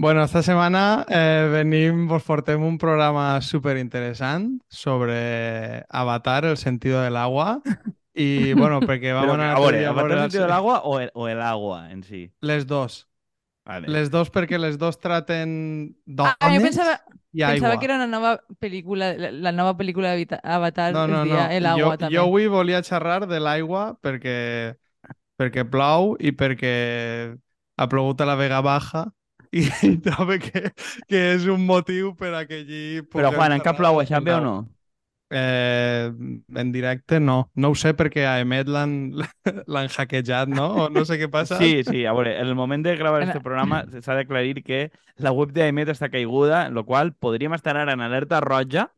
Bueno, esta setmana eh, venim, vos portem un programa súper interessant sobre Avatar, el sentido del agua. I, bueno, perquè vam anar... a a ¿el veure el el- sentido del agua o el, o el agua en sí? Les dos. Vale. Les dos perquè les dos traten dones Ah, jo pensava, i aigua. pensava que era una nova pel·lícula, la, la nova pel·lícula d'Avita- Avatar No, no, es no. deia El Agua, jo, també. jo avui volia xerrar de l'aigua perquè, perquè plou i perquè ha plogut a la Vega Baja i, trobo que, que és un motiu per a que allí... Però, Juan, en cap plou això, bé o no? Eh, en directe no. No ho sé perquè a Emet l'han hackejat, no? O no sé què passa. Sí, sí, a veure, en el moment de gravar este programa s'ha d'aclarir que la web d'Emet està caiguda, en lo qual podríem estar ara en alerta roja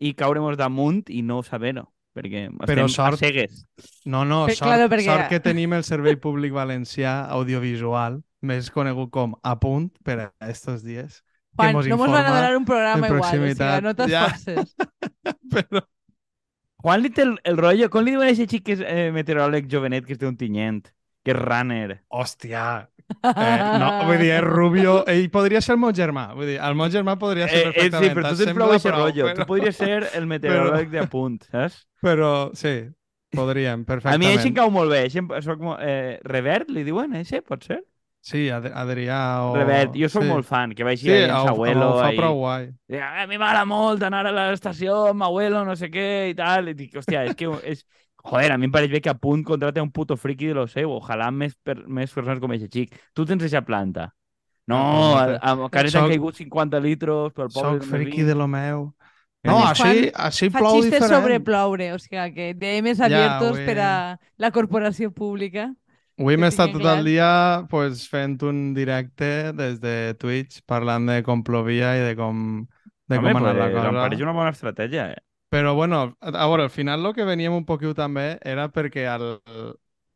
i cauremos damunt i no saber-ho, perquè Però estem sort- a cegues. No, no, Però, sort, claro, perquè- sort que tenim el Servei Públic Valencià Audiovisual, més conegut com Apunt, per a estos dies. Juan, no mos van a donar un programa igual, o sigui, proximitat. no Ja. t'esforces. Però, Juan li té el, el rotllo, com li diuen a aquest xic que és eh, meteoròleg jovenet que es diu un tinyent, que és runner? hòstia, eh, no, vull dir, és Rubio, ell podria ser el meu germà, vull dir, el meu germà podria ser Eh, eh, perfectament. sí, però tu tens prou aquest rotllo. Però, Tu podries ser el meteoròleg de punt, saps? però sí, podríem, A perfectament. mi així em cau molt bé. Així soc, eh, Revert, li diuen, ese, pot ser? Sí, Ad Adrià o... Revert, jo sóc sí. molt fan, que vagi Sí, ahí amb ho, s'abuelo. ho fa ahí. prou guai. "Ah, A mi m'agrada molt anar a l'estació amb abuelo, no sé què i tal. I dic, hòstia, és que és... Joder, a mi em pareix bé que a punt contrate un puto friki de lo seu. Ojalà més, per, més persones com aquest xic. Tu tens aquesta planta. No, No, a, a, a Canet Soc- han caigut 50 litros pel poble. Soc friki de lo meu. No, així, així Fa plou xistes diferent. sobre ploure, o sigui que DMs Ja, abiertos güey. per a la corporació pública. Avui que estat tot el dia pues, fent un directe des de Twitch parlant de com plovia i de com, de Home, com ha anat la pues, em cosa. pareix una bona estratègia. Eh? Però bueno, a a veure, al final el que veníem un poquiu també era perquè el,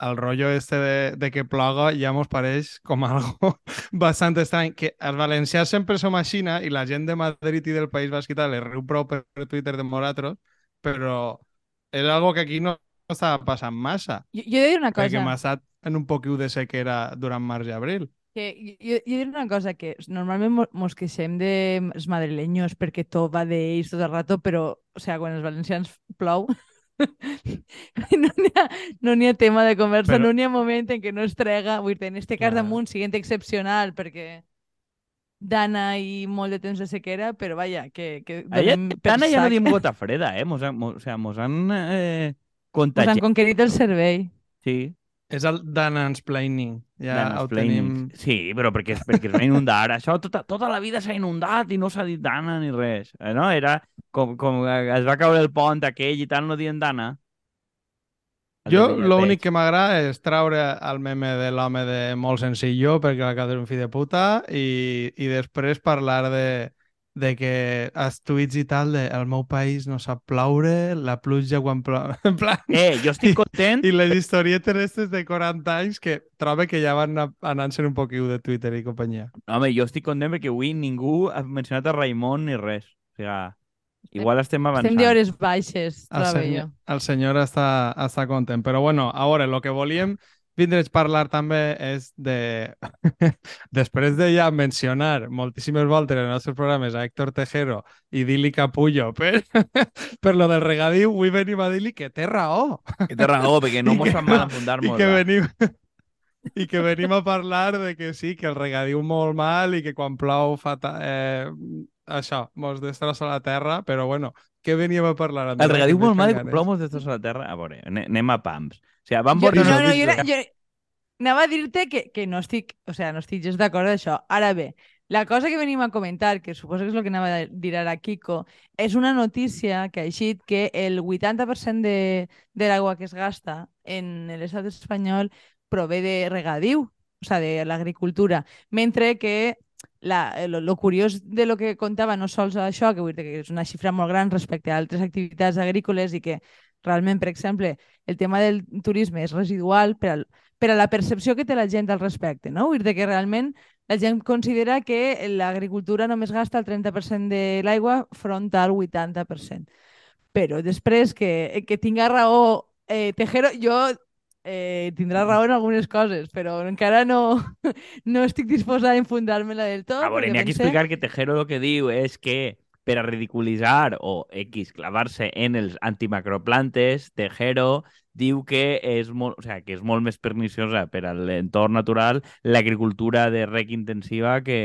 el rotllo este de, de que ploga ja mos pareix com algo bastant estrany, que els valencians sempre som així i la gent de Madrid i del País Basc i tal les riu prou per Twitter de nosaltres, però és algo que aquí no estava passant massa, Jo, jo he de dir una perquè hem cosa, estat en un poquiu de sequera durant març i abril. que jo, jo he de dir una cosa, que normalment mo- mos queixem dels madrileños perquè tot va d'ells tot el rato, però, o sigui, quan els valencians plou, no n'hi ha, no ha tema de conversa, Però- no n'hi ha moment en què no es trega, vull dir, en este cas Clar. damunt, siguent excepcional, perquè Dana i molt de temps de sequera, però vaja, que, que Allà, per Tana ja no diem gota freda, eh? Mos han, mos, o sea, mos han eh, contagiat. han conquerit el cervell. Sí, És el Danansplaining. Ja Mansplaining. tenim... Sí, però perquè, perquè es va inundar. Això tota, tota la vida s'ha inundat i no s'ha dit Dana ni res. Eh, no? Era com, com es va caure el pont aquell i tal, no diuen Dana. El Jo l'únic que m'agrada és traure el meme de l'home de molt senzillo perquè la un fill de puta i, i després parlar de, de que els tuits i tal de el meu país no sap ploure, la pluja quan plou... En plan, Eh, jo estic content. I les historietes aquestes de 40 anys que trobo que ja van anar- anant-se'n un poquiu de Twitter i companyia. Home, jo estic content perquè avui ningú ha mencionat a Raimon ni res. O sigui, igual estem avançant. Estem d'hores baixes, El, senyor, jo. el senyor està, està content. Però bueno, a veure, el que volíem vindre a parlar també és de... Després de ja mencionar moltíssimes voltes en els nostres programes a Héctor Tejero i dir-li capullo per, per lo del regadiu, avui venim a dir-li que té raó. Que té raó, perquè no I mos fan mal I enfundar-nos. que venim... I que venim a parlar de que sí, que el regadiu molt mal i que quan plou fa... ta- Eh, això, mos destrossa la terra, però bueno, què veníem a parlar? El Andreu? regadiu molt mal i fet ganes. plomos de tots a la terra. A veure, ane- anem a pams. O sigui, van Jo, veure... no, no, jo, era, jo anava a dir-te que, que no estic, o sea, no estic gens d'acord d'això. Ara bé, la cosa que venim a comentar, que suposo que és el que anava a dir ara Kiko, és una notícia que ha eixit que el 80% de, de l'aigua que es gasta en l'estat espanyol prové de regadiu, o sea, de l'agricultura, mentre que la, lo, lo curiós de lo que contava no sols això, que vull dir que és una xifra molt gran respecte a altres activitats agrícoles i que realment, per exemple, el tema del turisme és residual per, al, per a la percepció que té la gent al respecte, no? Vull dir que realment la gent considera que l'agricultura només gasta el 30% de l'aigua front al 80%. Però després que, que tinga raó eh, Tejero, jo eh, tindrà raó en algunes coses, però encara no, no estic disposada a infundar-me-la del tot. A veure, n'hi ha que explicar que Tejero el que diu és que per a ridiculitzar o X clavar-se en els antimacroplantes, Tejero diu que és molt, o sea, que és molt més perniciosa per a l'entorn natural l'agricultura de rec intensiva que,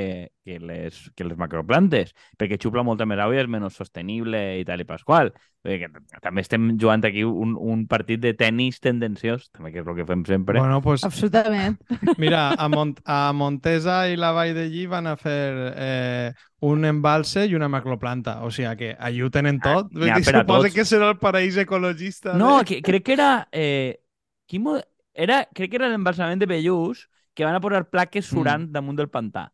que, les, que les macroplantes, perquè xupla molta més aigua i és menys sostenible i tal i pasqual. Perquè també estem jugant aquí un, un partit de tennis tendenciós, també que és el que fem sempre. Bueno, pues Absolutament. mira, a, Mont a Montesa i la Vall de Lli van a fer eh, un embalse i una macroplanta. O sigui que allí ho tenen tot. n'hi ha Vull dir, per a Suposo tots. que serà el paraís ecologista. No, de- que, crec que era... Eh, era crec que era l'embalsament de Bellús que van a posar plaques surant damunt del pantà.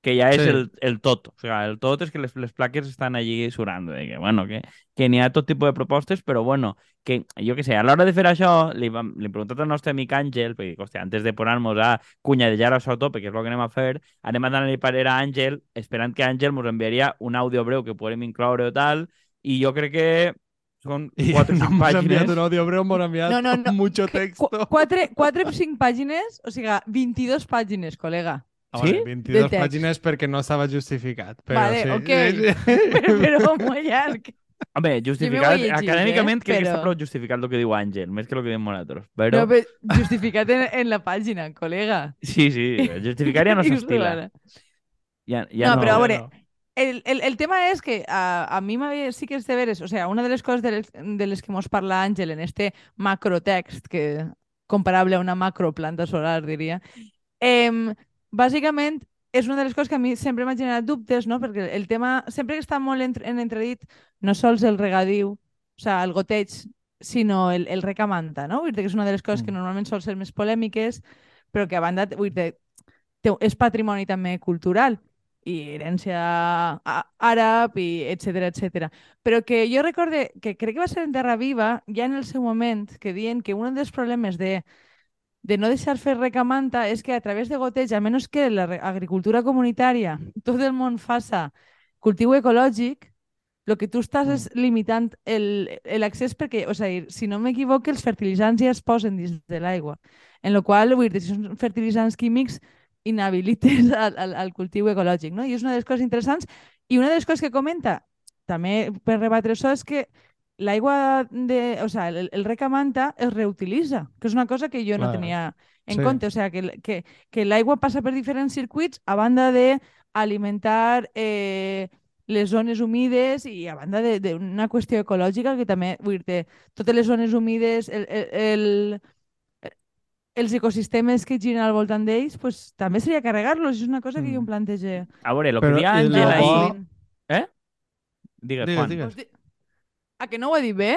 Que ja és Sí. el, el tot. O sigui, el tot és que les, les plaques estan allí surant. Eh, que, bueno, que, que n'hi ha tot tipus de propostes, però bueno, que jo que sé, a l'hora de fer això, li, vam, li hem preguntat al nostre amic Àngel, perquè, hòstia, antes de posar-nos a cunyadejar això a tope, que és el que anem a fer, anem a donar-li parer a Àngel, esperant que Àngel ens enviaria un àudio breu que podem incloure o tal, i jo crec que són quatre o cinc enviat pàgines. un audio breu, m'ha enviat No, no, no. mucho texto. qu- Quatre, quatre o cinc pàgines, o sigui, 22 pàgines, col·lega. A Sí? veure, 22 De text. pàgines perquè no estava justificat. Però Vale, sí. ok. Sí, sí. però, però molt llarg. Home, justificat, he llegit, acadèmicament eh? crec que està Però- prou justificat el que diu Àngel, més que el que diem nosaltres. Però... Però... No, però justificat en, en la pàgina, col·lega. Sí, sí, justificar ja no s'estila. Ja, ja No, no, però a veure, no. El, el, el tema és que a, a mi m'havia- sí que és de veres, o sea, una de les coses de les, de les que mos parla Àngel en este macrotext, que comparable a una macroplanta solar, diria, eh, bàsicament és una de les coses que a mi sempre m'ha generat dubtes, no? perquè el tema sempre que està molt entre, en entredit no sols el regadiu, o sea, el goteig, sinó el, el recamanta, no? Vull dir que és una de les coses que Mm. normalment sol ser més polèmiques, però que a banda, vull dir, té, és patrimoni també cultural i herència àrab i etc etc. Però que jo recorde que crec que va ser en Terra Viva, ja en el seu moment, que diuen que un dels problemes de, de no deixar fer recamanta és que a través de goteig, a menys que l'agricultura comunitària tot el món faça cultiu ecològic, el que tu estàs Mm. és limitant el- l'accés perquè, o sigui, si no m'equivoco, els fertilitzants ja es posen dins de l'aigua. En la qual, vull dir, si són fertilitzants químics, inhabilites al cultiu ecològic, no? I és una de les coses interessants. I una de les coses que comenta, també per rebatre això, és que l'aigua de... O sigui, el, el rec a manta es reutilitza, que és una cosa que jo no Clar. tenia en Sí. compte. O sigui, que, que, que l'aigua passa per diferents circuits a banda de alimentar eh, les zones humides i a banda de- d'una qüestió ecològica que també, vull dir totes les zones humides, el, el, el, els ecosistemes que giren al voltant d'ells, pues, també seria carregar-los. És una cosa que jo em Mm. plantege. A veure, el que Però dia el Àngel bo- ahir... Eh? Digues, Digues, Juan. digues. A que no ho he dit bé?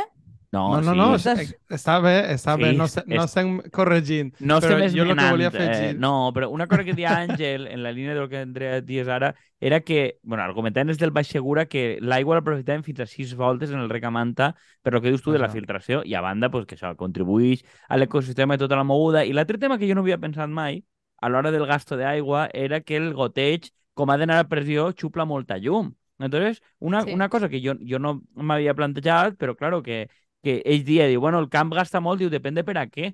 No, No, no, sí. no, és- està bé, està Sí, bé, no, sé- no és- estem corregint. No Però estem jo el que volia eh, afegir- no, però una cosa que dia Àngel, en la línia del que Andrea dies ara, era que, bueno, argumentant des del Baix Segura que l'aigua l'aprofitàvem fins a sis voltes en el recamanta per lo que dius tu de la filtració i a banda, pues, que això contribueix a l'ecosistema i tota la moguda. I l'altre tema que jo no havia pensat mai a l'hora del gasto d'aigua era que el goteig, com ha d'anar a pressió, xupla molta llum. Entonces, una, Sí. una cosa que jo, jo no m'havia plantejat, però claro, que, que ell dia, diu, bueno, el camp gasta molt, diu, depèn de per a què.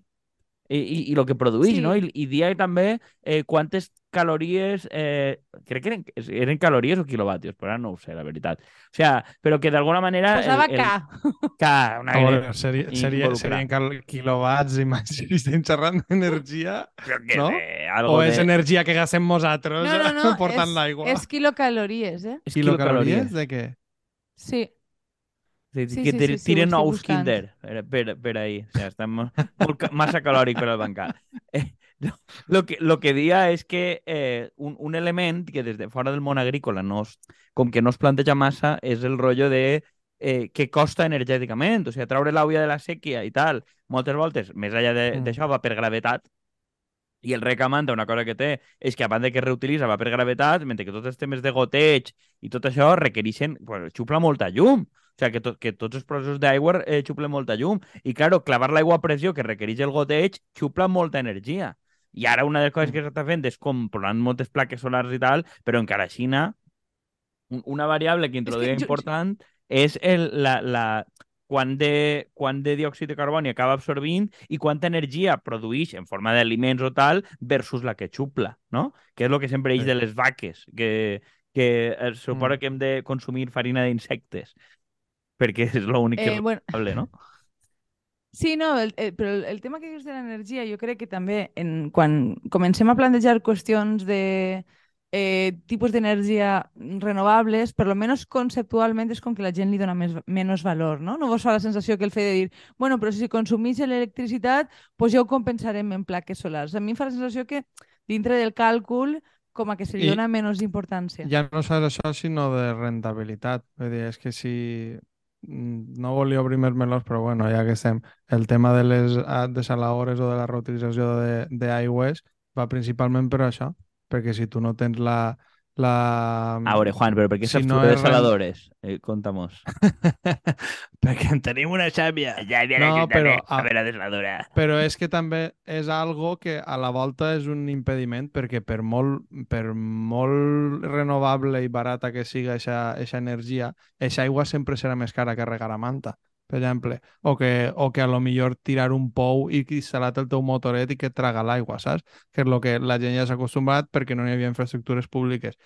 I, i, i el que produeix, Sí. no? I, i dia també eh, quantes calories... Eh, crec que eren, eren calories o quilowatios, però ara no ho sé, la veritat. O sea, però que d'alguna manera... Posava el, el, K. K, una veure, seria, seria, serien quilowatts i més si estem xerrant d'energia no? sé, algo o de... és energia que gastem nosaltres No, no, no. portant l'aigua? és quilocalories, eh? és Quilocalories de què? Sí. Sí, Sí, que sí, sí, sí, tiren estic ous. Kinder per, per, per ahí. O sea, estem molt, massa calòric per al bancal. Eh, lo, lo que, lo que dia és que eh, un, un element que des de fora del món agrícola no es, com que no es planteja massa és el rotllo de eh, que costa energèticament. O sigui, traure l'aigua de la sèquia i tal, moltes voltes, més enllà de- Mm. d'això, va per gravetat, i el recamanta, una cosa que té, és que a banda que reutilitza va per gravetat, mentre que tots els temes de goteig i tot això requereixen, pues, xupla molta llum. O sigui, que, to que tots els processos d'aigua eh, xuplen molta llum. I, claro, clavar l'aigua a pressió que requereix el goteig xupla molta energia. I ara una de les coses que s'està fent és com posant moltes plaques solars i tal, però encara a Xina un- una variable que introduïa jo- important és el, la, la, quant de, quant de diòxid de carboni acaba absorbint i quanta energia produeix en forma d'aliments o tal versus la que xupla, no? Que és el que sempre eix de les vaques, que, que suposa Mm. que hem de consumir farina d'insectes, perquè és l'únic que Eh, és bueno, rentable, no? Sí, no, el, el, però el, tema que dius de l'energia, jo crec que també en, quan comencem a plantejar qüestions de eh, tipus d'energia renovables, per lo menos conceptualment és com que la gent li dona més, menys valor, no? No vos fa la sensació que el fet de dir, bueno, però si consumís l'electricitat, pues ja ho compensarem en plaques solars. A mi em fa la sensació que dintre del càlcul com a que se li I- dona menys importància. Ja no saps això, sinó de rentabilitat. Vull dir, és que si... mm, No volia obrir més melons, però bueno, ja que estem... El tema de les ah, desaladores o de la reutilització d'aigües va principalment per això. Perquè si tu no tens la... la... A veure, Juan, però per què Si no tu de és rent- desaladores? Eh, Conta-mos. perquè en tenim una xàbia. Ja hi No, però, a veure, desaladora. Però és que també és algo que a la volta és un impediment perquè per molt, per molt renovable i barata que siga aquesta energia, aquesta aigua sempre serà més cara que regar a manta, per exemple. O que, o que a lo millor tirar un pou i instal·lar el teu motoret i que traga l'aigua, saps? Que és el que la gent ja s'ha acostumbrat perquè no hi havia infraestructures públiques.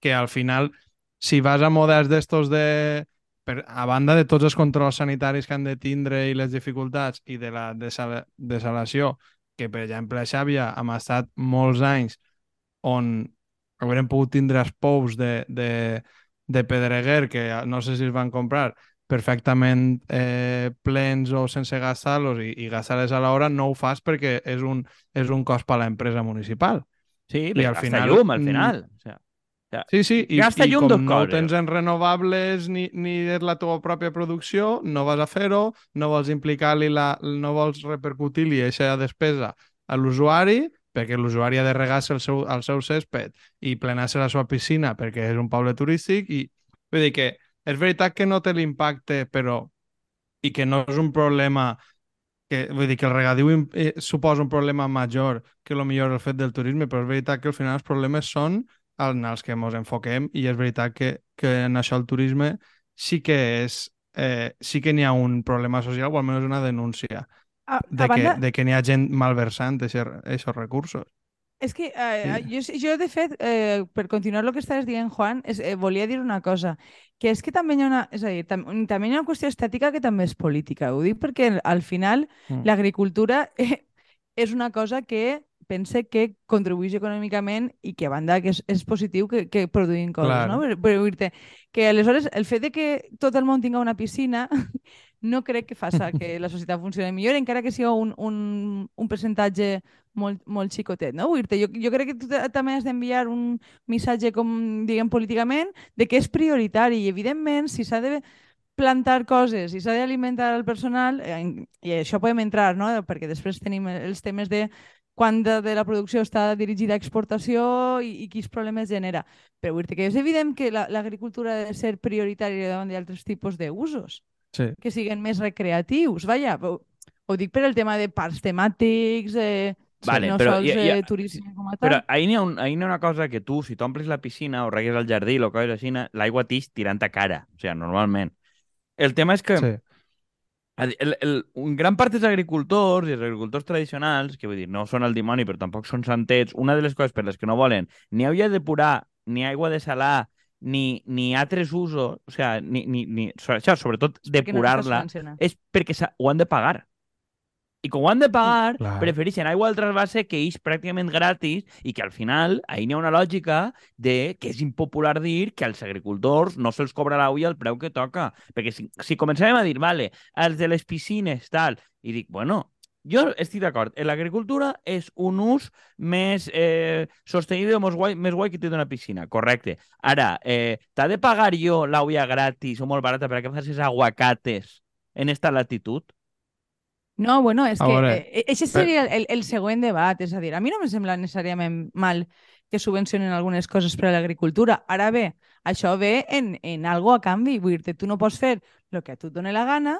Que al final, si vas a models d'estos de per, a banda de tots els controls sanitaris que han de tindre i les dificultats i de la desal desalació, que per exemple a Xàbia hem estat molts anys on haurem pogut tindre els pous de, de, de Pedreguer, que no sé si es van comprar, perfectament eh, plens o sense gastar-los i, i gastar-los a l'hora, no ho fas perquè és un, és un cost per a l'empresa municipal. Sí, I al final, llum, al mm, final. O sea, Sí, sí, i, Gasta i llum com dos no coses. tens en renovables ni, ni és la teva pròpia producció, no vas a fer-ho, no vols implicar-li la, no vols repercutir-li aquesta despesa a l'usuari, perquè l'usuari ha de regar-se el seu, el seu césped i plenar-se la seva piscina perquè és un poble turístic i vull dir que és veritat que no té l'impacte, però i que no és un problema que, vull dir que el regadiu eh, suposa un problema major que el millor el fet del turisme, però és veritat que al final els problemes són en els que ens enfoquem i és veritat que, que en això el turisme sí que és eh, sí que n'hi ha un problema social o almenys una denúncia A, de a que, banda, de que n'hi ha gent malversant aquests recursos. És que eh, Sí. jo, jo, de fet, eh, per continuar el que estaves dient, Juan, és, eh, volia dir una cosa, que és que també hi ha una, és a dir, tam també hi ha una qüestió estètica que també és política. Ho dic perquè al final Mm. l'agricultura eh, és una cosa que pense que contribueix econòmicament i que a banda que és, és positiu que, que produïm coses, Clar. no? Però, però dir-te que aleshores el fet de que tot el món tinga una piscina no crec que faça que la societat funcioni millor, encara que siga un, un, un percentatge molt, molt xicotet, no? Vull dir-te, jo, jo crec que tu ta- també has d'enviar un missatge, com diguem políticament, de que és prioritari i, evidentment, si s'ha de plantar coses i s'ha d'alimentar el personal, i això podem entrar, no? Perquè després tenim els temes de quan de, de la producció està dirigida a exportació i, i quins problemes genera. Però vull dir que és evident que la- l'agricultura ha de ser prioritària davant d'altres tipus d'usos Sí. que siguen més recreatius, vaja. Ho, ho dic per el tema de parcs temàtics, eh, Vale, no però sols hi ha- hi eh, turisme com a tal. Però ahir n'hi ha, un, n'hi ha una cosa que tu, si t'omplis la piscina o regues el jardí o coses així, l'aigua t'ix tirant a cara. O sigui, normalment. El tema és que Sí. el, el, el, un gran part dels agricultors i els agricultors tradicionals, que vull dir, no són el dimoni, però tampoc són santets, una de les coses per les que no volen ni aigua de depurar, ni aigua de salar, ni, ni altres usos, o sigui, ni, ni, ni, això, sobretot no depurar-la, subvencionat. és perquè ho han de pagar. I com ho han de pagar, Clar. prefereixen aigua del trasbase que és pràcticament gratis i que al final ahir n'hi ha una lògica de que és impopular dir que als agricultors no se'ls cobra l'aigua al preu que toca. Perquè si, si començarem a dir, vale, els de les piscines, tal, i dic, bueno, jo estic d'acord, en l'agricultura és un ús més eh, sostenible, més guai, més guai que té d'una piscina, correcte. Ara, eh, t'ha de pagar jo l'aigua gratis o molt barata per a que facis aguacates en esta latitud? No, bueno, és A que veure, eh, ese seria el, el següent debat. És a dir, a mi no me sembla necessàriament mal que subvencionen algunes coses per a l'agricultura. Ara bé, això ve en, en algo a canvi. Vull dir-te, tu no pots fer el que a tu et doni la gana,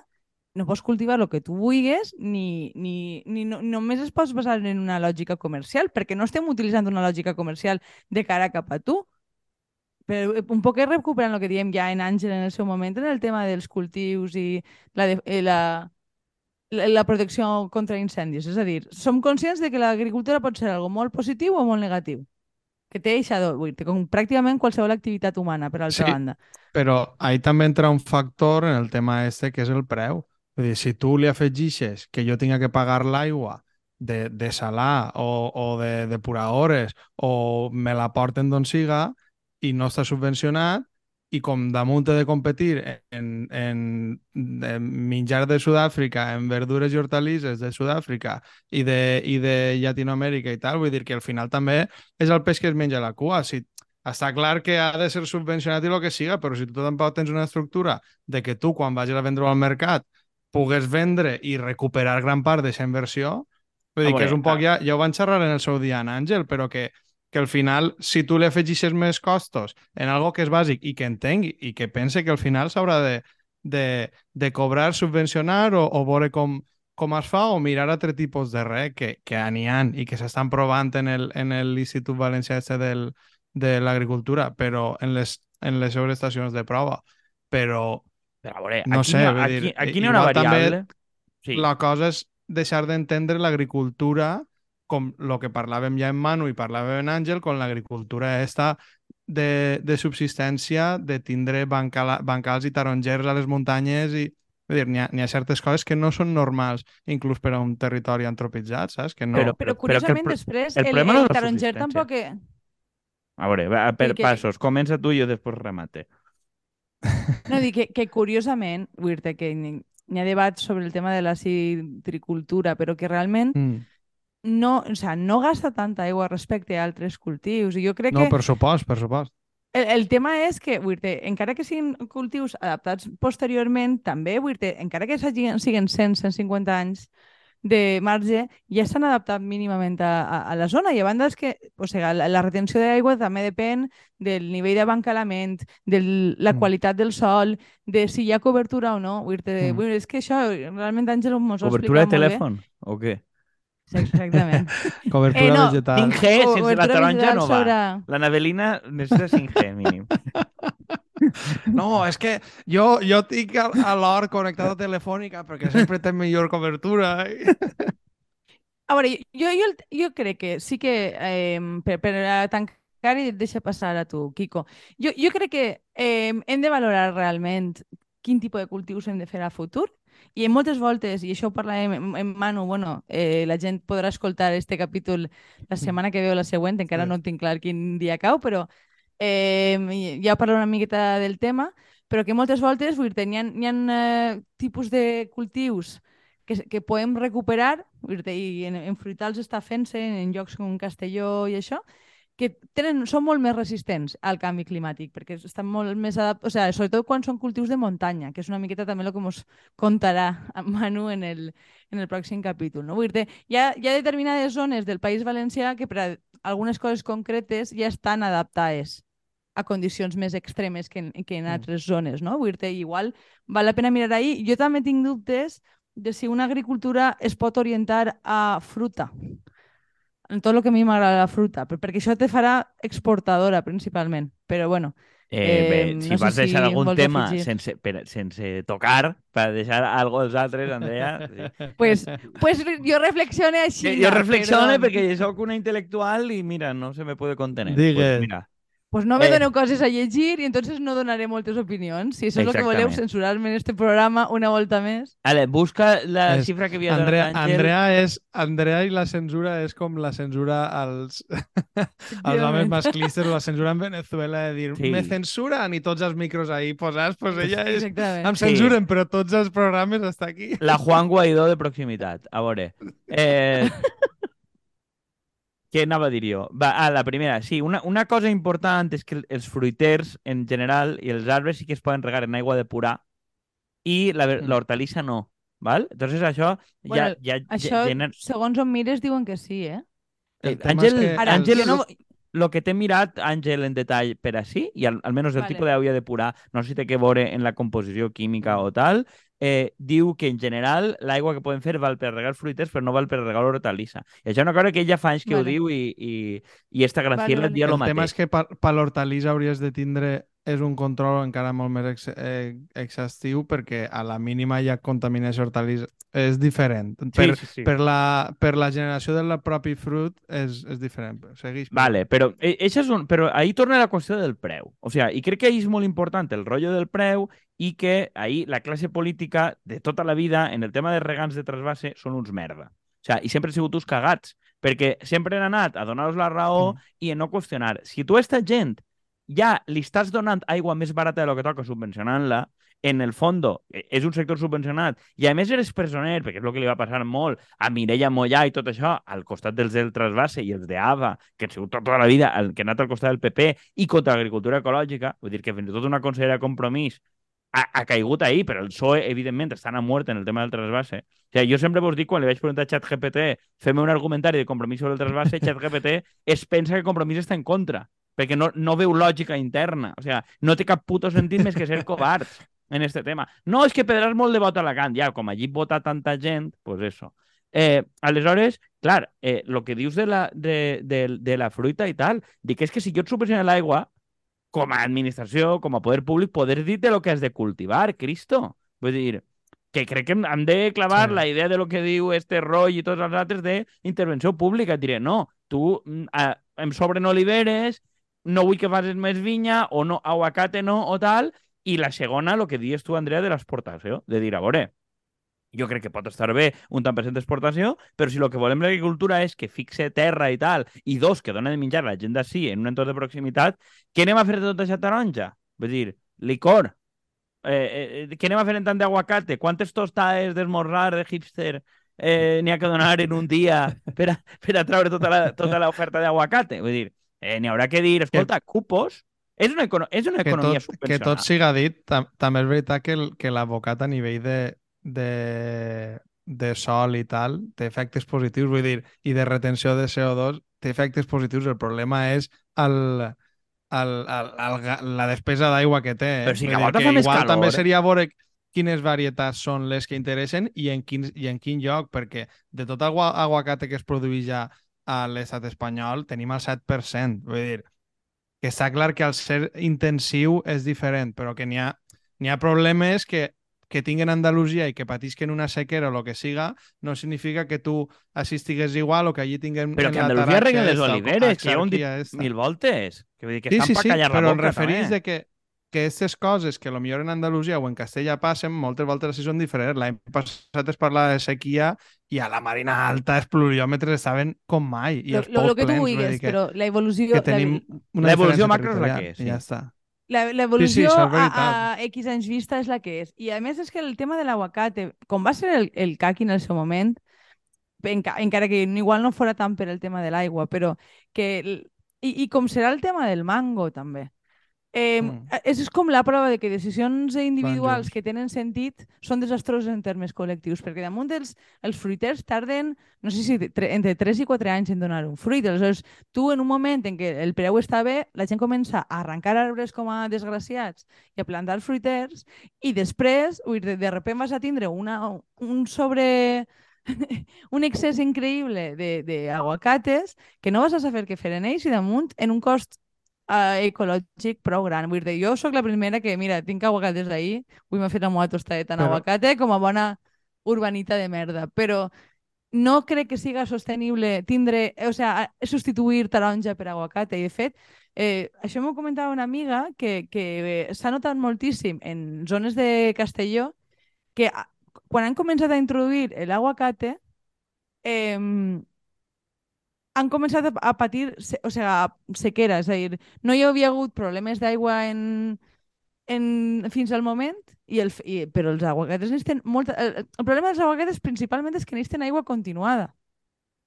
no pots cultivar el que tu vulguis, ni, ni, ni no, només es pots basar en una lògica comercial, perquè no estem utilitzant una lògica comercial de cara cap a tu. però un poc recuperant el que diem ja en Àngel en el seu moment, en el tema dels cultius i la, de, eh, la, la, la protecció contra incendis. És a dir, som conscients de que l'agricultura pot ser algo molt positiu o molt negatiu. Que té dir, com pràcticament qualsevol activitat humana, per altra Sí. banda. Però ahí també entra un factor en el tema este que és el preu. Vull dir, si tu li afegixes que jo tinga que pagar l'aigua de, de salar o, o de depuradores o me la porten d'on siga i no està subvencionat i com damunt he de competir en, en, en menjar de Sud-àfrica, en verdures i hortalisses de Sud-àfrica i de, i de Llatinoamèrica i tal, vull dir que al final també és el peix que es menja la cua. Si està clar que ha de ser subvencionat i el que siga, però si tu tampoc tens una estructura de que tu, quan vagis a vendre al mercat, pugues vendre i recuperar gran part d'aquesta inversió, vull dir que és un poc, ja, ja ho van xerrar en el seu dia en Àngel, però que, que al final, si tu li afegixes més costos en algo que és bàsic i que entengui i que pense que al final s'haurà de, de, de cobrar, subvencionar o, o veure com, com es fa o mirar altre tipus de res que, que n'hi ha i que s'estan provant en el- en l'Institut Valencià este del, de l'agricultura, però en les, en les seves estacions de prova. Però Però a veure, No aquí, sé, no, aquí, dir, aquí n'hi ha una variable... Sí. la cosa és deixar d'entendre l'agricultura com el que parlàvem ja en Manu i parlàvem en Àngel, com l'agricultura esta de, de subsistència, de tindre bancala, bancals i tarongers a les muntanyes i vull dir, n'hi ha, ha certes coses que no són normals, inclús per a un territori antropitzat, saps? Que no... Però- Però, però que el curiosament, pro- després, el el, problema el, la taronger tampoc... Que... A veure, va, per que- passos. Comença tu i jo després remate. No, dic que, que curiosament, dir que n'hi ha debats sobre el tema de la citricultura, però que realment Mm. no, o sea, no gasta tanta aigua respecte a altres cultius. I jo crec No, que per supost, per supost. el, el tema és que, dir encara que siguin cultius adaptats posteriorment, també, dir encara que siguin 100, 150 anys de marge, ja s'han adaptat mínimament a, a, a la zona. I a banda és que o sigui, la, la retenció d'aigua també depèn del nivell d'abancalament, de la Mm. qualitat del sol, de si hi ha cobertura o no. Vull dir, Mm. vull dir, és que això, realment, Àngel mos ho Cobertura de telèfon? O què? Sí, exactament. Cobertura Eh, no, vegetal. 5G, sense la taronja no va. sobre- La Navelina necessita 5G, mínim. No, és que jo, jo tinc a, a l'or connectada telefònica perquè sempre té millor cobertura. A veure, jo, jo, jo crec que sí que, eh, per, per tancar i deixa passar a tu, Kiko, jo, jo crec que eh, hem de valorar realment quin tipus de cultius hem de fer a futur i en moltes voltes, i això ho parlàvem en, en Manu, bueno, eh, la gent podrà escoltar este capítol la setmana que ve o la següent, encara Sí. no tinc clar quin dia cau, però eh, ja parlo una miqueta del tema, però que moltes voltes vull dir, hi ha, hi ha eh, tipus de cultius que, que podem recuperar, vull dir, i en, en fruitals està fent-se en llocs com Castelló i això, que tenen, són molt més resistents al canvi climàtic, perquè estan molt més adaptats, o sigui, sobretot quan són cultius de muntanya, que és una miqueta també el que ens contarà en Manu en el, en el pròxim capítol. No? Vull dir, hi ha, hi ha determinades zones del País Valencià que per a algunes coses concretes ja estan adaptades a condicions més extremes que en, que en Mm. altres zones, no? Vull dir, igual val la pena mirar ahí. Jo també tinc dubtes de si una agricultura es pot orientar a fruta, en tot el que a mi m'agrada la fruta, per- perquè això te farà exportadora principalment. Però bueno, Eh, bé, Eh, si no sé vas deixar si algun tema afegir. sense, per, sense tocar, per deixar algo als altres, Andrea... Sí. pues, pues jo reflexione així. Jo, jo reflexiono però- perquè sóc una intel·lectual i mira, no se me puede contener. Digues. Pues mira, Pues no me Eh. doneu coses a llegir i entonces no donaré moltes opinions. Si això és el que voleu, censurar-me en este programa una volta més. Ale, busca la És- xifra que havia donat Andrea, Àngel. Andrea, és, Andrea i la censura és com la censura als, als homes masclistes o la censura en Venezuela de dir Sí. me censuren i tots els micros ahí posats, pues ella és Exactament. em censuren, però tots els programes està aquí. La Juan Guaidó de proximitat. A veure. Eh... Què anava a dir jo? Va, ah, la primera. Sí, una, una cosa important és que els fruiters en general i els arbres sí que es poden regar en aigua depurar i la, Mm. l'hortalissa no. Val? Entonces això Bueno, ja, ja, Això, ja, ja, segons on mires, diuen que sí, eh? El Eh, Àngel- és que Ara, Àngel, no... lo que t'he mirat, Àngel, en detall per així, i al, almenys el Vale. tipus d'aigua depurar, no sé si té que veure en la composició química o tal, eh, diu que en general l'aigua que poden fer val per regar fruiters però no val per regar hortalissa. I això és una cosa que ella fa anys que Vale. ho diu i, i, i esta Graciela vale. dia El tema mateix. és que per, per l'hortalissa hauries de tindre és un control encara molt més ex, eh, exhaustiu perquè a la mínima ja contaminació hortalissa és diferent. Per, sí, sí, sí. per, la, per la generació del propi fruit és, és diferent. Segueix. Vale, però, això és un, però ahí torna la qüestió del preu. O sea, i crec que ahí és molt important el rotllo del preu i que ahí la classe política de tota la vida en el tema de regants de trasbase són uns merda. O sea, i sempre han sigut uns cagats, perquè sempre han anat a donar-los la raó Mm. i a no qüestionar. Si tu a esta gent ja li estàs donant aigua més barata de lo que toca subvencionant-la, en el fondo eh, és un sector subvencionat i a més eres presoner, perquè és el que li va passar molt a Mireia Mollà i tot això, al costat dels del Trasbase i els d'AVA, que han sigut tota la vida el que ha anat al costat del PP i contra l'agricultura ecològica, vull dir que fins i tot una consellera de compromís ha, ha caigut ahir, però el PSOE, evidentment, estan a mort en el tema del trasbase. O sigui, jo sempre vos dic, quan li vaig preguntar a ChatGPT, fem un argumentari de compromís sobre el trasbase, ChatGPT es pensa que compromís està en contra, perquè no, no veu lògica interna. O sigui, no té cap puto sentit més que ser covards en este tema. No, és que Pedràs molt de vot a Alacant. Ja, com allí vota tanta gent, pues eso. Eh, aleshores, clar, eh, lo que dius de la, de, de, de la fruita i tal, dic és que si jo et subvenciono l'aigua, com a administració, com a poder públic, poder dir-te el que has de cultivar, Cristo. Vull dir, que crec que hem- de clavar Sí. la idea de lo que diu este Roy i tots els altres d'intervenció pública. Et diré, no, tu mm, eh, em sobren oliveres, no vull que facis més vinya, o no, aguacate no, o tal, i la segona, el que dius tu, Andrea, de l'exportació, de dir, a veure, jo crec que pot estar bé un tant per cent d'exportació, però si el que volem l'agricultura és que fixe terra i tal, i dos, que dona de menjar la gent d'ací en un entorn de proximitat, què anem a fer de tota aquesta taronja? Vull dir, licor. Eh, eh, què anem a fer en tant d'aguacate? Quantes tostades d'esmorzar de hipster eh, n'hi ha que donar en un dia per a, per a treure tota tota l'oferta d'aguacate? Vull dir, eh, n'hi haurà que dir, escolta, cupos, és una, econo és una que economia tot, que tot siga dit, tam també és veritat que, el, que l'abocat a nivell de, de, de sol i tal té efectes positius, vull dir, i de retenció de CO2 té efectes positius. El problema és el, el, el, el, la despesa d'aigua que té. Eh? Però si Vull que dir més igual calor, també eh? seria veure quines varietats són les que interessen i en quin, i en quin lloc, perquè de tot aguacate que es produeix ja a l'estat espanyol tenim el 7%. Vull dir, que està clar que al ser intensiu és diferent, però que n'hi ha, ha problemes que, que tinguen Andalusia i que patisquen una sequera o el que siga, no significa que tu així estigués igual o que allí tinguem Però que Andalusia reguen les oliveres, que ja ho hem dit esta. mil voltes. Que vull dir que Sí, estan sí, sí, callar la però em referís també. de que que aquestes coses que potser en Andalusia o en Castella passen, moltes voltes així són diferents. L'any passat es parlava de sequia i a la Marina Alta els pluviòmetres estaven com mai. I els lo, lo que tu vulguis, que, però la evolució... que tenim una L'evolució macro és la que és, sí. Ja està. La, l'evolució això és a, a. X anys vista és la que és. I a més és que el tema de l'aguacate, com va ser el, el caqui en el seu moment, enca, encara que igual no fora tant per el tema de l'aigua, però que... I, I com serà el tema del mango, també. Eh, Mm. junts. que tenen sentit són desastroses en termes col·lectius, perquè damunt els, els fruiters tarden, no sé si tre, entre 3 i 4 anys en donar un fruit. Aleshores, tu en un moment en què el preu està bé, la gent comença a arrencar arbres com a desgraciats i a plantar fruiters i després, ui, de, de repente vas a tindre una, un sobre un excés increïble de- d'aguacates que no vas a saber què fer en ells i damunt en un cost uh, ecològic prou gran. Vull dir, jo sóc la primera que, mira, tinc aguacates ahí, avui m'he fet la meva tostadeta en Però- aguacate com a bona urbanita de merda, però no crec que siga sostenible tindre, o sea, substituir taronja per aguacate. I, de fet, eh, això m'ho comentava una amiga que, que eh, s'ha notat moltíssim en zones de Castelló que quan han començat a introduir l'aguacate eh, han començat a, a patir o sea, sequera, és a dir, no hi havia hagut problemes d'aigua en, en, fins al moment, i el, i, però els aguacates necessiten molta... El, el problema dels aguacates principalment és que necessiten aigua continuada.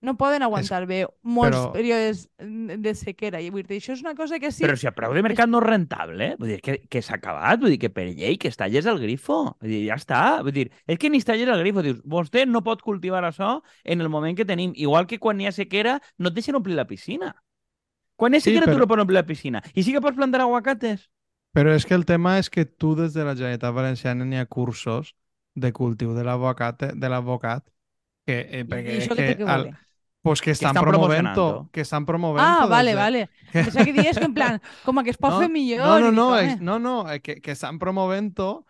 No poden aguantar bé molts però- períodes de sequera. I vull dir, això és una cosa que sí... Però si a preu de mercat no és rentable, eh? vull dir que, que s'ha acabat, vull dir que per llei que es talles el grifo, vull dir, ja està, vull dir, és que ni es talles el grifo, dius, vostè no pot cultivar això en el moment que tenim, igual que quan hi ha sequera no et deixen omplir la piscina. Quan hi ha Sí, sequera tu però- no pots omplir la piscina, i sí que pots plantar aguacates. Però és que el tema és que tu des de la Generalitat Valenciana n'hi ha cursos de cultiu de l'advocat de l'advocat que, eh, perquè i és això que té que al- veure? Pues que estan, estan promovent que estan promovent Ah, vale, de- vale. Pensava que dies que en plan, com que es pot No, fer millor. No, no, no, home, és, no, no, eh, que, que estan promovent-ho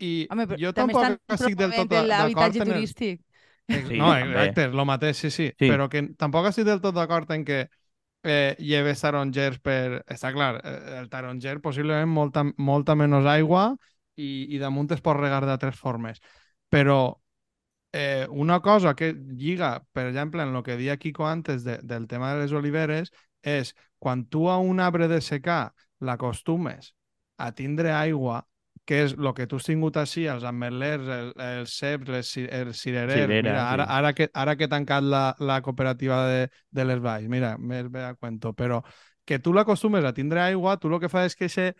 i Home, jo tampoc estic del tot promovent d'acord en el... turístic. Ex- Sí, no, exacte, és el mateix, sí, sí, Sí. Però que tampoc estic del tot d'acord en que eh, lleves tarongers per... Està clar, eh, el taronger possiblement molta, molta menys aigua i, i damunt es pot regar d'altres formes. Però eh, una cosa que lliga, per exemple, en el que deia Kiko antes de, del tema de les oliveres, és quan tu a un arbre de secà l'acostumes a tindre aigua, que és el que tu has tingut així, els ametlers, el, els ceps, les, ci- els cirerers... Cirera, mira, ara, sí. ara, que, ara que he tancat la, la cooperativa de, de les valls, mira, més bé a cuento, però que tu l'acostumes a tindre aigua, tu el que fas és que ese,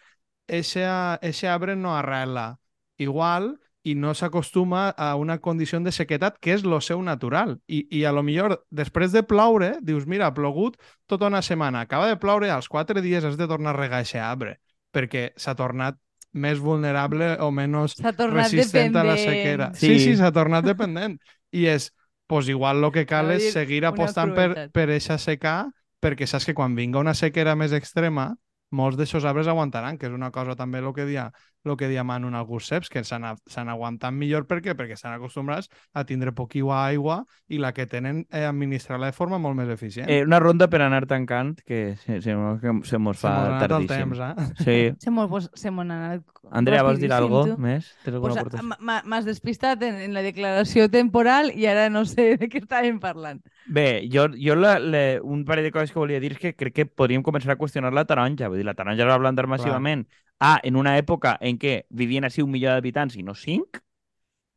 ese, ese arbre no arrela igual i no s'acostuma a una condició de sequetat que és lo seu natural. I, I a lo millor, després de ploure, dius, mira, ha plogut tota una setmana, acaba de ploure, als quatre dies has de tornar a regar aquest arbre, perquè s'ha tornat més vulnerable o menys resistent a la dependent. sequera. Sí. Sí, sí, s'ha tornat dependent. I és, pues igual el que cal és seguir apostant per, per eixa secà, perquè saps que quan vinga una sequera més extrema, molts d'aixòs arbres aguantaran, que és una cosa també el que dia, lo que dia Manu en alguns ceps, que s'han s'han aguantat millor per què? perquè estan acostumbrats a tindre poquiua aigua i la que tenen eh, administrar-la de forma molt més eficient. Eh, una ronda per anar tancant, que se, se, se, se mos Se fa mos ha anat el tardíssim. temps, eh? Sí. Se m'ho pues, se n'ha anat Andrea, vols dir alguna tu. més? Tens alguna Pues, M'has despistat en, en la declaració temporal i ara no sé de què estàvem parlant. Bé, jo, jo la, la, un parell de coses que volia dir és que crec que podríem començar a qüestionar la taronja. Vull dir, la taronja es va plantar massivament A, en una època en què vivien així un milió d'habitants i no cinc,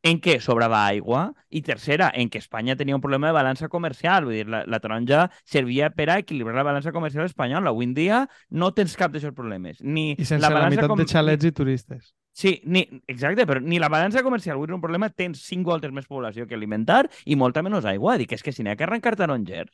en què sobrava aigua, i tercera, en què Espanya tenia un problema de balança comercial. Vull dir, la, la taronja servia per a equilibrar la balança comercial espanyola. Avui en dia no tens cap d'aquests problemes. Ni I sense la, balança meitat com- de xalets i turistes. Sí, ni, exacte, però ni la balança comercial avui és un problema, tens cinc voltes més població que alimentar i molta menys aigua. Dic, és que si n'hi ha que arrencar tarongers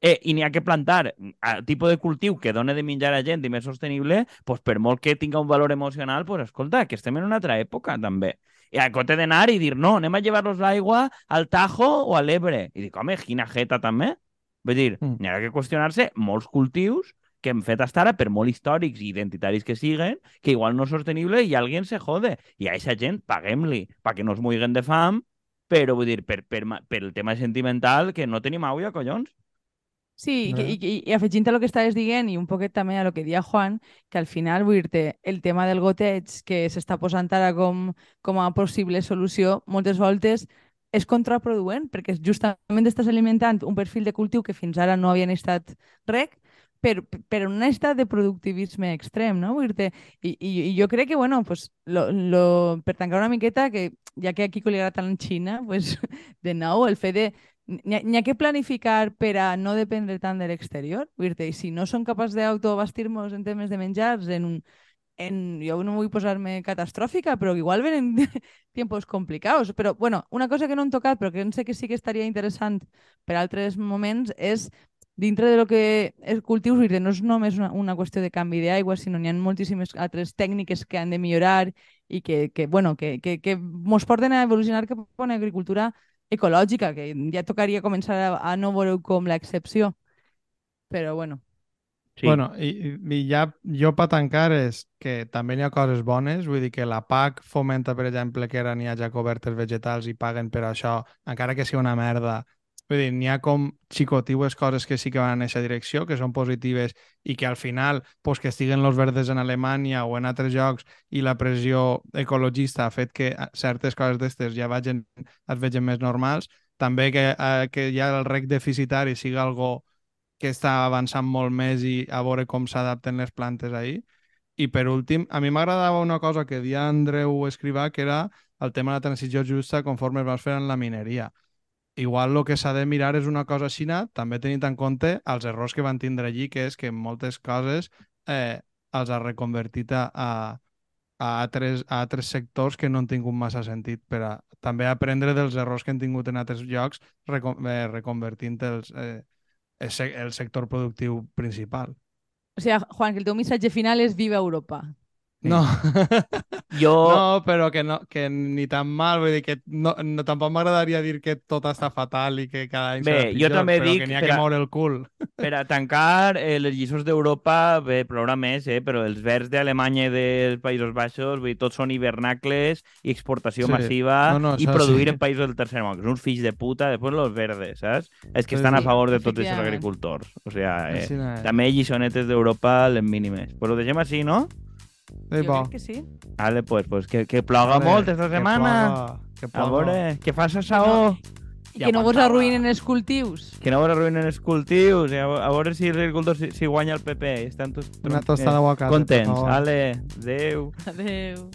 eh, i n'hi ha que plantar a tipus de cultiu que dona de menjar a gent i més sostenible, pues, per molt que tinga un valor emocional, pues, escolta, que estem en una altra època, també. I a compte d'anar i dir, no, anem a llevar-los l'aigua al Tajo o a l'Ebre. I dic, home, quina jeta, també. Vull dir, Mm. n'hi ha que qüestionar-se molts cultius que hem fet hasta ara, per molt històrics i identitaris que siguen, que igual no és sostenible i alguien se jode. I a aquesta gent paguem-li perquè no es muiguen de fam, però vull dir, per, per, per el tema sentimental, que no tenim aigua, collons. Sí, Eh. i, i, i afegint a lo que estaves dient i un poquet també a lo que dia Juan, que al final, vull dir-te, el tema del goteig que s'està posant ara com, com a possible solució, moltes voltes és contraproduent, perquè justament estàs alimentant un perfil de cultiu que fins ara no havien estat rec, per, per un estat de productivisme extrem, no? Vull dir-te, i, i, i jo crec que, bueno, pues, lo, lo, per tancar una miqueta, que ja que a Kiko li agrada tant Xina, pues, de nou, el fet de N'hi ha, ha que planificar per a no dependre tant de l'exterior. I si no som capaços d'autobastir-nos en temes de menjars, en un, en, jo no vull posar-me catastròfica, però igual venen tiempos complicados. Però, bueno, una cosa que no hem tocat, però que sé que sí que estaria interessant per altres moments, és dintre de lo que és cultius, no és només una, una qüestió de canvi d'aigua, sinó n'hi ha moltíssimes altres tècniques que han de millorar i que, que, bueno, que, que, que mos porten a evolucionar cap a una agricultura ecològica, que ja tocaria començar a, a no veure com l'excepció. Però bueno, Sí. Bueno, i, i ja jo per tancar és que també n'hi ha coses bones, vull dir que la PAC fomenta, per exemple, que ara n'hi hagi cobertes vegetals i paguen per això, encara que sigui una merda. Vull dir, n'hi ha com xicotiues coses que sí que van en aquesta direcció, que són positives i que al final, pues, que estiguen los verdes en Alemanya o en altres llocs i la pressió ecologista ha fet que certes coses d'estes ja vagin, es vegin més normals. També que, eh, que ja el rec deficitari siga algo que està avançant molt més i a veure com s'adapten les plantes ahir. I per últim, a mi m'agradava una cosa que dia Andreu Escrivà, que era el tema de la transició justa conforme es va fer en la mineria. Igual el que s'ha de mirar és una cosa així, també tenint en compte els errors que van tindre allí, que és que moltes coses eh, els ha reconvertit a, a, a, altres, a altres sectors que no han tingut massa sentit per a també aprendre dels errors que han tingut en altres llocs recon, eh, reconvertint els, eh, el, se- el sector productiu principal. o sigui, Juan, que el teu missatge final és Viva Europa. No, Jo... no, però que, no, que ni tan mal, vull dir que no, no tampoc m'agradaria dir que tot està fatal i que cada any Bé, serà jo pitjor, també però dic que n'hi ha per que a- moure el cul. Per a tancar, eh, les lliçons d'Europa, bé, plourà més, eh, però els verds d'Alemanya i dels Països Baixos, vull dir, tots són hivernacles i exportació Sí. massiva No, no, i produir sí. en països del tercer món, que són uns fills de puta, després los verdes, saps? És que Sí, estan a sí, favor de tots aquests efectivament. agricultors. O sigui, eh, Així no és. també lliçonetes d'Europa les mínimes. Però ho deixem així, no? Sí, Jo bo. crec que sí. Vale, pues, pues que, que ploga Vale, molt esta que setmana. ploga, que A ploga. veure, que faça saó. I I que no vos arruïnen els cultius. Que no vos arruïnen els cultius. A, a veure si els agricultors si, si guanya el PP. Estan tots Una eh, tostada a casa, per contents. Vale, adeu. Adéu.